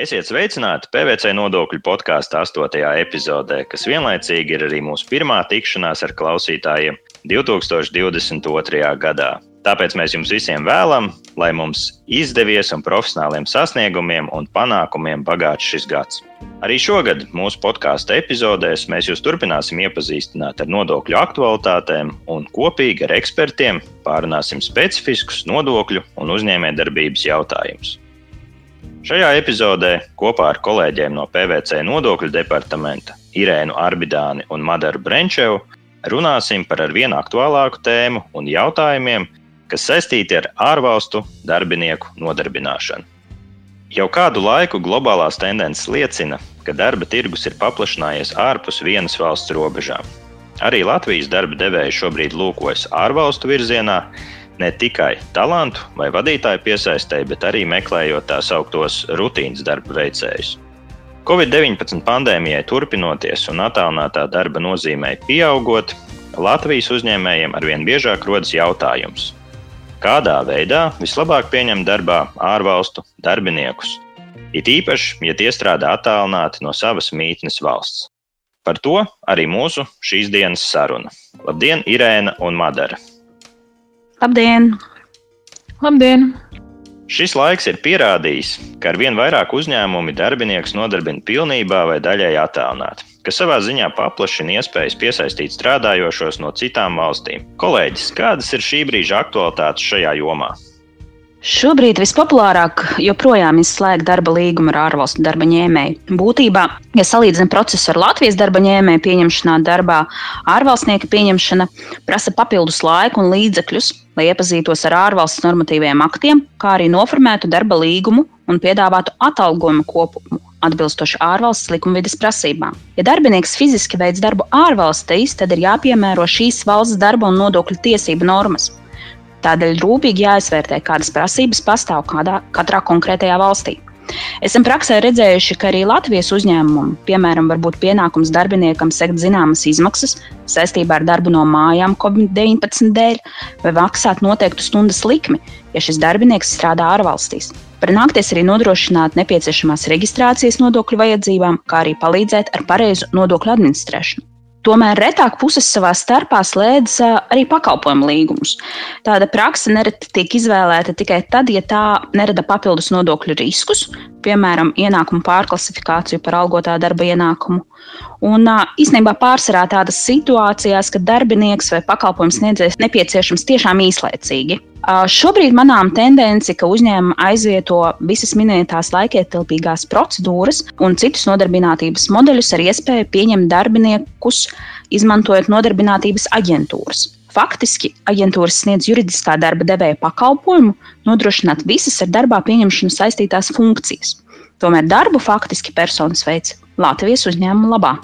Esiet sveicināti PVC nodokļu podkāstu 8. epizodē, kas vienlaicīgi ir arī mūsu pirmā tikšanās ar klausītājiem 2022. gadā. Tāpēc mēs jums visiem vēlam, lai mums izdevies un profesionāliem sasniegumiem un panākumiem bagāts šis gads. Arī šogad mūsu podkāstu epizodēs mēs jūs turpināsim iepazīstināt ar nodokļu aktualitātēm un kopīgi ar ekspertiem pārunāsim specifiskus nodokļu un uzņēmējdarbības jautājumus. Šajā epizodē kopā ar kolēģiem no PVC nodokļu departamenta Irēnu Arbidāni un Madaru Brenčevu runāsim par ar vien aktuālāku tēmu un jautājumiem, kas saistīti ar ārvalstu darbinieku nodarbināšanu. Jau kādu laiku globālās tendences liecina, ka darba tirgus ir paplašinājies ārpus vienas valsts robežām. Arī Latvijas darba devēji šobrīd lūkojas ārvalstu virzienā, ne tikai talantu vai vadītāju piesaistē, bet arī meklējot tā sauktos rutīnas darba veicējus. Covid-19 pandēmijai turpinoties un attālinātā darba nozīmē pieaugot, Latvijas uzņēmējiem arvien biežāk rodas jautājums, kādā veidā vislabāk pieņemt darbā ārvalstu darbiniekus, it īpaši, ja tie strādā attālināti no savas mītnes valsts. Par to arī mūsu šīs dienas saruna. Labdien, Irēna un Madara! Labdien! Labdien! Šis laiks ir pierādījis, ka ar vien vairāk uzņēmumi darbinieks nodarbina pilnībā vai daļēji attālināti, kas savā ziņā paplašina iespējas piesaistīt strādājošos no citām valstīm. Kolēģis, kādas ir šī brīža aktualitātes šajā jomā? Šobrīd vispopulārāk joprojām ir slēgt darba līgumu ar ārvalstu darba ņēmēju. Būtībā, ja salīdzinām procesu ar Latvijas darba ņēmēju pieņemšanā darbā, ārvalstnieka pieņemšana prasa papildus laiku un līdzekļus, lai iepazītos ar ārvalsts normatīviem aktiem, kā arī noformētu darba līgumu un piedāvātu atalgojumu kopumu atbilstoši ārvalsts likumvidas prasībām. Ja darbinieks fiziski veids darbu ārvalstīs, tad ir jāpiemēro šīs valsts darba un nodokļu tiesību normas. Tādēļ rūpīgi jāizvērtē, kādas prasības pastāv kādā, katrā konkrētajā valstī. Esam praksē redzējuši, ka arī Latvijas uzņēmumam, piemēram, var būt pienākums darbiniekam sekt zināmas izmaksas saistībā ar darbu no mājām COVID-19 dēļ, vai maksāt noteiktu stundas likmi, ja šis darbinieks strādā ārvalstīs. Var nākties arī nodrošināt nepieciešamās reģistrācijas nodokļu vajadzībām, kā arī palīdzēt ar pareizu nodokļu administrēšanu. Tomēr retāk puses savā starpā slēdz arī pakalpojumu līgumus. Tāda praksa nereti tiek izvēlēta tikai tad, ja tā nerada papildus nodokļu riskus, piemēram, ienākumu pārklasifikāciju par algotā darba ienākumu. Un īstenībā pārsvarā tādas situācijās, kad darbinieks vai pakalpojums sniedzējs nepieciešams tiešām īslaicīgi. Šobrīd manām tendence, ka uzņēmumi aizvieto visas minētās laikietilpīgās procedūras un citus nodarbinātības modeļus ar iespēju pieņemt darbiniekus, izmantojot nodarbinātības aģentūras. Faktiski aģentūras sniedz juridiskā darba devēja pakalpojumu, nodrošināt visas ar darbā pieņemšanu saistītās funkcijas. Tomēr darbu faktiski personas veids Latvijas uzņēmuma labā.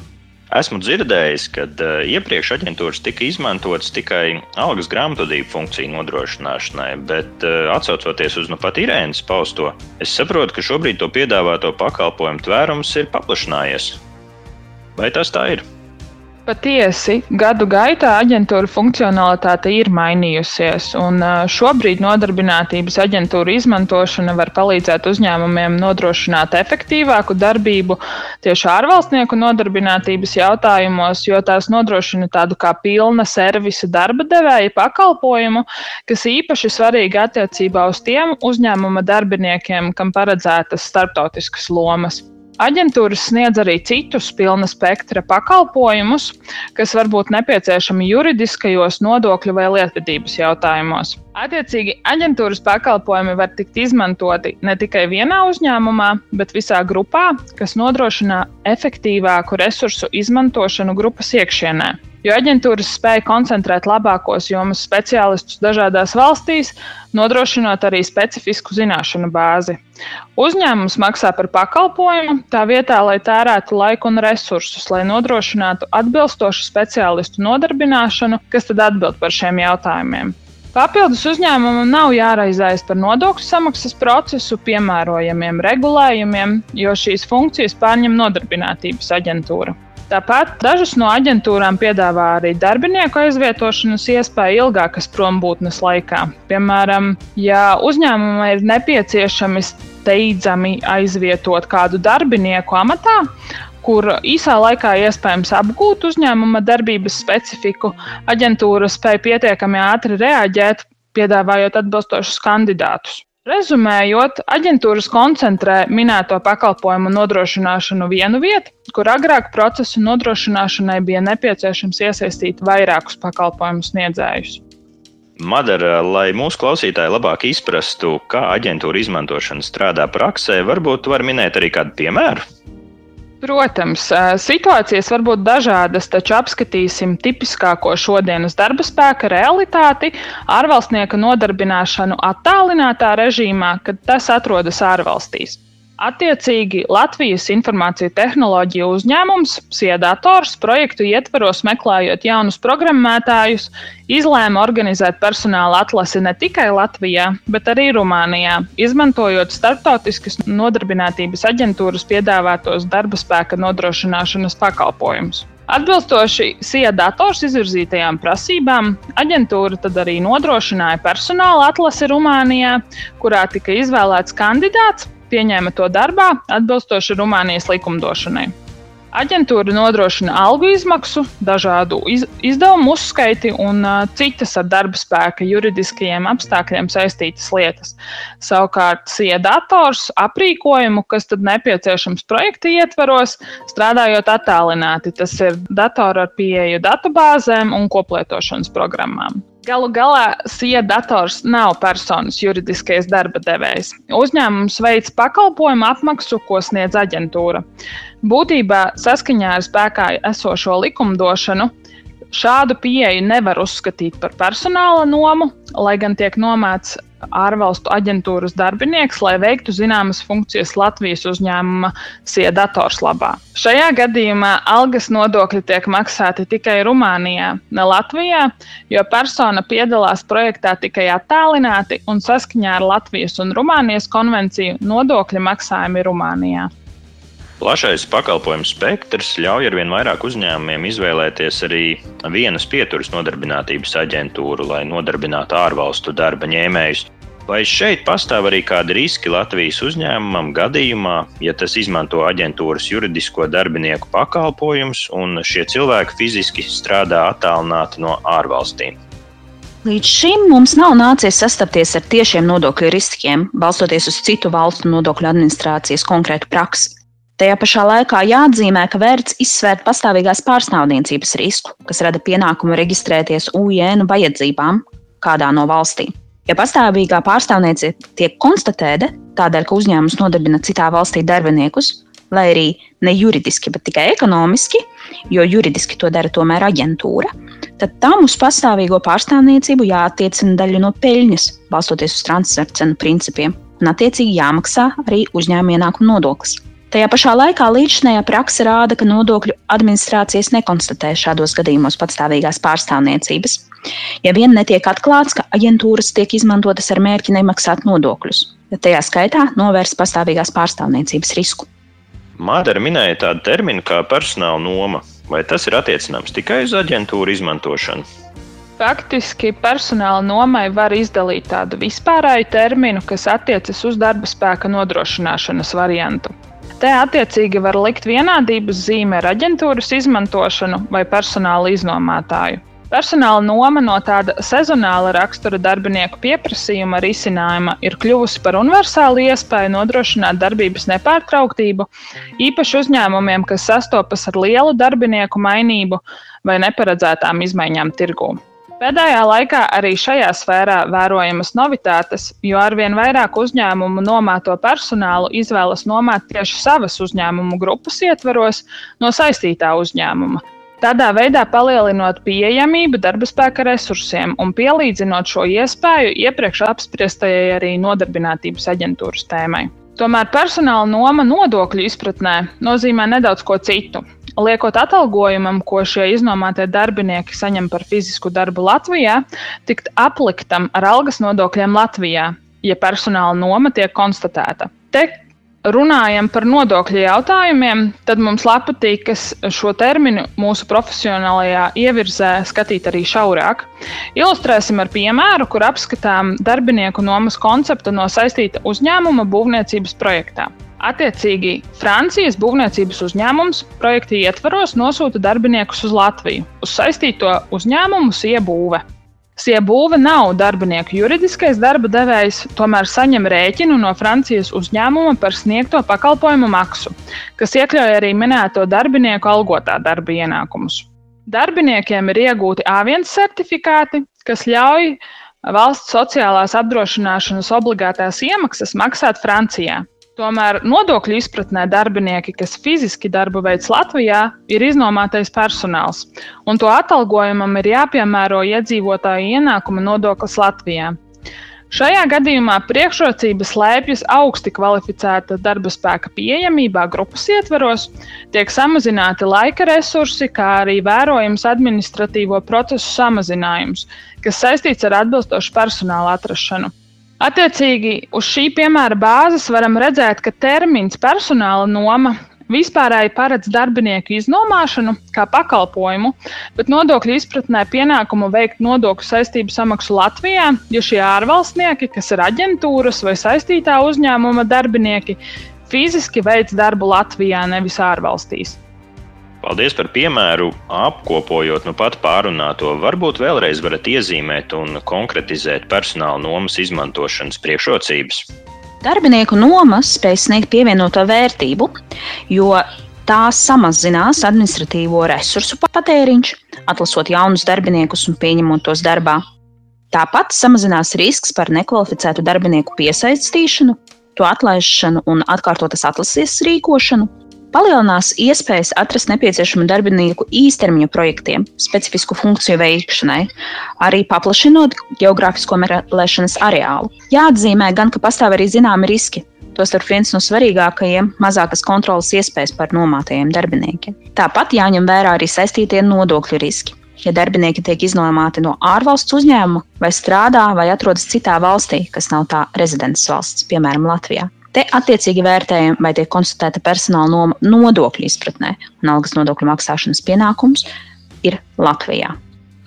Esmu dzirdējis, ka uh, iepriekš aģentūras tika izmantotas tikai algas grāmatvedību funkciju nodrošināšanai, bet uh, atcaucoties uz nu pat Irēnas pausto, es saprotu, ka šobrīd to piedāvāto pakalpojumu tvērums ir paplašinājies. Vai tas tā ir? Patiesi, gadu gaitā aģentūra funkcionalitāte ir mainījusies, un šobrīd nodarbinātības aģentūra izmantošana var palīdzēt uzņēmumiem nodrošināt efektīvāku darbību tieši ārvalstnieku nodarbinātības jautājumos, jo tās nodrošina tādu kā pilna servisa darba devēja pakalpojumu, kas īpaši svarīgi attiecībā uz tiem uzņēmuma darbiniekiem, kam paredzētas starptautiskas lomas. Aģentūras sniedz arī citus pilna spektra pakalpojumus, kas var būt nepieciešami juridiskajos, nodokļu vai lietvedības jautājumos. Attiecīgi, aģentūras pakalpojumi var tikt izmantoti ne tikai vienā uzņēmumā, bet visā grupā, kas nodrošina efektīvāku resursu izmantošanu grupas iekšienē jo aģentūras spēja koncentrēt labākos jomas speciālistus dažādās valstīs, nodrošinot arī specifisku zināšanu bāzi. Uzņēmums maksā par pakalpojumu tā vietā, lai tērētu laiku un resursus, lai nodrošinātu atbilstošu speciālistu nodarbināšanu, kas tad atbild par šiem jautājumiem. Papildus uzņēmumam nav jāraizējas par nodokļu samaksas procesu, piemērojamiem regulējumiem, jo šīs funkcijas pārņem nodarbinātības aģentūra. Tāpat dažas no aģentūrām piedāvā arī darbinieku aizvietošanas iespēju ilgākas prombūtnes laikā. Piemēram, ja uzņēmumam ir nepieciešami steidzami aizvietot kādu darbinieku amatā, kur īsā laikā iespējams apgūt uzņēmuma darbības specifiku, aģentūra spēja pietiekami ātri reaģēt, piedāvājot atbilstošus kandidātus. Rezumējot, aģentūras koncentrē minēto pakalpojumu nodrošināšanu vienu vietu, kur agrāk procesu nodrošināšanai bija nepieciešams iesaistīt vairākus pakalpojumu sniedzējus. Madara, lai mūsu klausītāji labāk izprastu, kā aģentūra izmantošana strādā praksē, varbūt var minēt arī kādu piemēru. Protams, situācijas var būt dažādas, taču apskatīsim tipiskāko šodienas darba spēka realitāti - ārvalstnieka nodarbināšanu attālinātā režīmā, kad tas atrodas ārvalstīs. Attiecīgi, Latvijas informāciju tehnoloģiju uzņēmums, Siedators, projektu ietvaros meklējot jaunus programmētājus, izlēma organizēt personāla atlasi ne tikai Latvijā, bet arī Rumānijā, izmantojot starptautiskas nodarbinātības aģentūras piedāvātos darba spēka nodrošināšanas pakalpojumus. Atbilstoši SIA dators izvirzītajām prasībām, aģentūra tad arī nodrošināja personāla atlasi Rumānijā, kurā tika izvēlēts kandidāts, pieņēma to darbā atbilstoši Rumānijas likumdošanai. Aģentūra nodrošina algu izmaksu, dažādu iz, izdevumu uzskaiti un uh, citas ar darba spēka juridiskajiem apstākļiem saistītas lietas. Savukārt, siedators aprīkojumu, kas tad nepieciešams projekta ietvaros, strādājot attālināti. Tas ir datori ar pieeju datubāzēm un koplietošanas programmām. Galu galā SIA dators nav personas juridiskais darba devējs. Uzņēmums veids pakalpojumu apmaksu, ko sniedz aģentūra. Būtībā saskaņā ar spēkā esošo likumdošanu Šādu pieeju nevar uzskatīt par personāla nomu, lai gan tiek nomēts ārvalstu aģentūras darbinieks, lai veiktu zināmas funkcijas Latvijas uzņēmuma siedators labā. Šajā gadījumā algas nodokļi tiek maksāti tikai Rumānijā, ne Latvijā, jo persona piedalās projektā tikai attālināti un saskaņā ar Latvijas un Rumānijas konvenciju nodokļi maksājumi Rumānijā. Plašais pakalpojumu spektrs ļauj arvien vairāk uzņēmumiem izvēlēties arī vienas pieturas nodarbinātības aģentūru, lai nodarbinātu ārvalstu darba ņēmējus. Vai šeit pastāv arī kādi riski Latvijas uzņēmumam gadījumā, ja tas izmanto aģentūras juridisko darbinieku pakalpojumus un šie cilvēki fiziski strādā attālināti no ārvalstīm? Līdz šim mums nav nācies sastapties ar tiešiem nodokļu riskiem, balstoties uz citu valstu nodokļu administrācijas konkrētu praksi. Tajā pašā laikā jāatzīmē, ka vērts izsvērt pastāvīgās pārstāvniecības risku, kas rada pienākumu reģistrēties UN vajadzībām kādā no valstīm. Ja pastāvīgā pārstāvniecība tiek konstatēta tādēļ, ka uzņēmums nodarbina citā valstī darbiniekus, lai arī ne juridiski, bet tikai ekonomiski, jo juridiski to dara tomēr aģentūra, tad tam uz pastāvīgo pārstāvniecību jāattiecina daļa no peļņas, balstoties uz transferu cenu principiem, un attiecīgi jāmaksā arī uzņēmuma ienākuma nodoklis. Tajā pašā laikā līdzinējā praksa rāda, ka nodokļu administrācijas nekonstatē šādos gadījumos patstāvīgās pārstāvniecības. Ja vien netiek atklāts, ka aģentūras tiek izmantotas ar mērķi nemaksāt nodokļus, tad tajā skaitā novērst pastāvīgās pārstāvniecības risku. Mādara minēja tādu terminu kā personāla noma. Vai tas ir attiecināms tikai uz aģentūru izmantošanu? Faktiski personāla nomai var izdalīt tādu vispārēju terminu, kas attiecas uz darba spēka nodrošināšanas variantu. Te attiecīgi var likt vienādības zīme ar aģentūras izmantošanu vai personāla iznomātāju. Personāla noma no tāda sezonāla rakstura darbinieku pieprasījuma risinājuma ir kļuvusi par universālu iespēju nodrošināt darbības nepārtrauktību, īpaši uzņēmumiem, kas sastopas ar lielu darbinieku mainību vai neparedzētām izmaiņām tirgū. Pēdējā laikā arī šajā sfērā vērojamas novitātes, jo arvien vairāk uzņēmumu nomāto personālu izvēlas nomāt tieši savas uzņēmumu grupas ietvaros no saistītā uzņēmuma. Tādā veidā palielinot pieejamību darba spēka resursiem un pielīdzinot šo iespēju iepriekš apspriestajai arī nodarbinātības aģentūras tēmai. Tomēr personāla noma nodokļu izpratnē nozīmē nedaudz ko citu liekot atalgojumam, ko šie iznomātie darbinieki saņem par fizisku darbu Latvijā, tikt apliktam ar algas nodokļiem Latvijā, ja personāla noma tiek konstatēta. Te runājam par nodokļu jautājumiem, tad mums patīk šo terminu mūsu profesionālajā ievirzē skatīt arī šaurāk. Ilustrēsim ar piemēru, kur apskatām darbinieku nomas konceptu no saistīta uzņēmuma būvniecības projektā. Attiecīgi, Francijas būvniecības uzņēmums projekta ietvaros nosūta darbiniekus uz Latviju, uz saistīto uzņēmumu Siebūve. Siebūve nav darbinieku juridiskais darba devējs, tomēr saņem rēķinu no Francijas uzņēmuma par sniegto pakalpojumu maksu, kas iekļauj arī minēto darbinieku algotā darba ienākumus. Darbiniekiem ir iegūti A1 certifikāti, kas ļauj valsts sociālās apdrošināšanas obligātās iemaksas maksāt Francijā. Tomēr nodokļu izpratnē darbinieki, kas fiziski darbu veids Latvijā, ir iznomātais personāls, un to atalgojumam ir jāpiemēro iedzīvotāju ienākuma nodoklis Latvijā. Šajā gadījumā priekšrocības slēpjas augsti kvalificēta darba spēka pieejamībā grupas ietvaros, tiek samazināti laika resursi, kā arī vērojams administratīvo procesu samazinājums, kas saistīts ar atbilstošu personāla atrašanu. Attiecīgi, uz šī piemēra bāzes varam redzēt, ka termins personāla noma vispārēji paredz darbinieku iznomāšanu kā pakalpojumu, bet nodokļu izpratnē pienākumu veikt nodokļu saistību samaksu Latvijā, ja šie ārvalstnieki, kas ir aģentūras vai saistītā uzņēmuma darbinieki, fiziski veids darbu Latvijā, nevis ārvalstīs. Paldies par piemēru. Apkopojot nu pat pārunāto, varbūt vēlreiz varat iezīmēt un konkretizēt personāla nomas izmantošanas priekšrocības. Darbinieku nomas spēj sniegt pievienoto vērtību, jo tās samazinās administratīvo resursu patēriņš, atlasot jaunus darbiniekus un pieņemot tos darbā. Tāpat samazinās risks par nekvalificētu darbinieku piesaistīšanu, to atlaišanu un atkārtotas atlases rīkošanu, palielinās iespējas atrast nepieciešamu darbinieku īstermiņa projektiem, specifisku funkciju veikšanai, arī paplašinot geogrāfisko meklēšanas areālu. Jāatzīmē gan, ka pastāv arī zināmi riski. Tostarp viens no svarīgākajiem - mazākas kontrolas iespējas par nomātajiem darbiniekiem. Tāpat jāņem vērā arī saistītie nodokļu riski. Ja darbinieki tiek iznomāti no ārvalsts uzņēmuma vai strādā vai atrodas citā valstī, kas nav tā rezidents valsts, piemēram, Latvijā. Te attiecīgi vērtējam, vai tiek konstatēta personāla nodokļu izpratnē, un algas nodokļu maksāšanas pienākums ir Latvijā.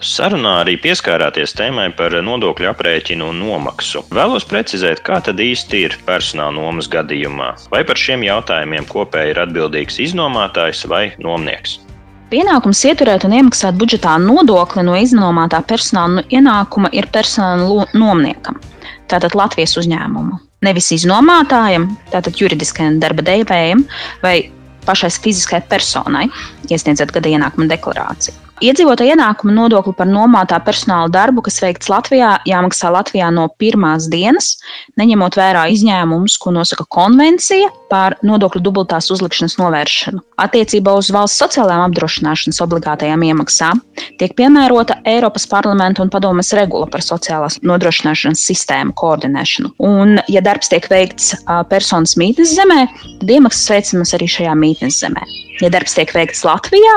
Sarunā arī pieskārāties tēmai par nodokļu aprēķinu un nomaksu. Vēlos precizēt, kā tad īsti ir personāla nomas gadījumā. Vai par šiem jautājumiem kopēji ir atbildīgs iznomātājs vai nomnieks? Pienākums ieturēt un iemaksāt budžetā nodokli no iznomātā personāla ienākuma ir personāla nomniekam, tātad Latvijas uzņēmumu nevis iznomātājam, tātad juridiskajam darba devējam vai pašai fiziskai personai, iesniedzot gada ienākuma deklarāciju. Iedzīvotāja ienākuma nodokli par nomātā personāla darbu, kas veikts Latvijā, jāmaksā Latvijā no pirmās dienas, neņemot vērā izņēmumus, ko nosaka konvencija par nodokļu dubultās uzlikšanas novēršanu. Attiecībā uz valsts sociālajām apdrošināšanas obligātajām iemaksām tiek piemērota Eiropas parlamenta un padomes regula par sociālās nodrošināšanas sistēmu koordinēšanu. Un, ja darbs tiek veikts personas mītnes zemē, tad iemaksas veicamas arī šajā mītnes zemē. Ja darbs tiek veikts Latvijā,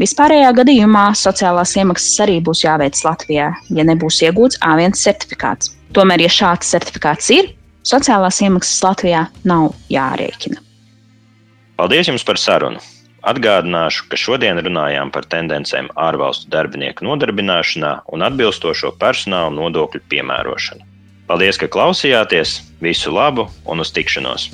vispārējā gadījumā sociālās iemaksas arī būs jāveic Latvijā, ja nebūs iegūts A1 certifikāts. Tomēr, ja šāds certifikāts ir, sociālās iemaksas Latvijā nav jārēķina. Paldies jums par sarunu! Atgādināšu, ka šodien runājām par tendencēm ārvalstu darbinieku nodarbināšanā un atbilstošo personāla nodokļu piemērošanu. Paldies, ka klausījāties! Visu labu un uz tikšanos!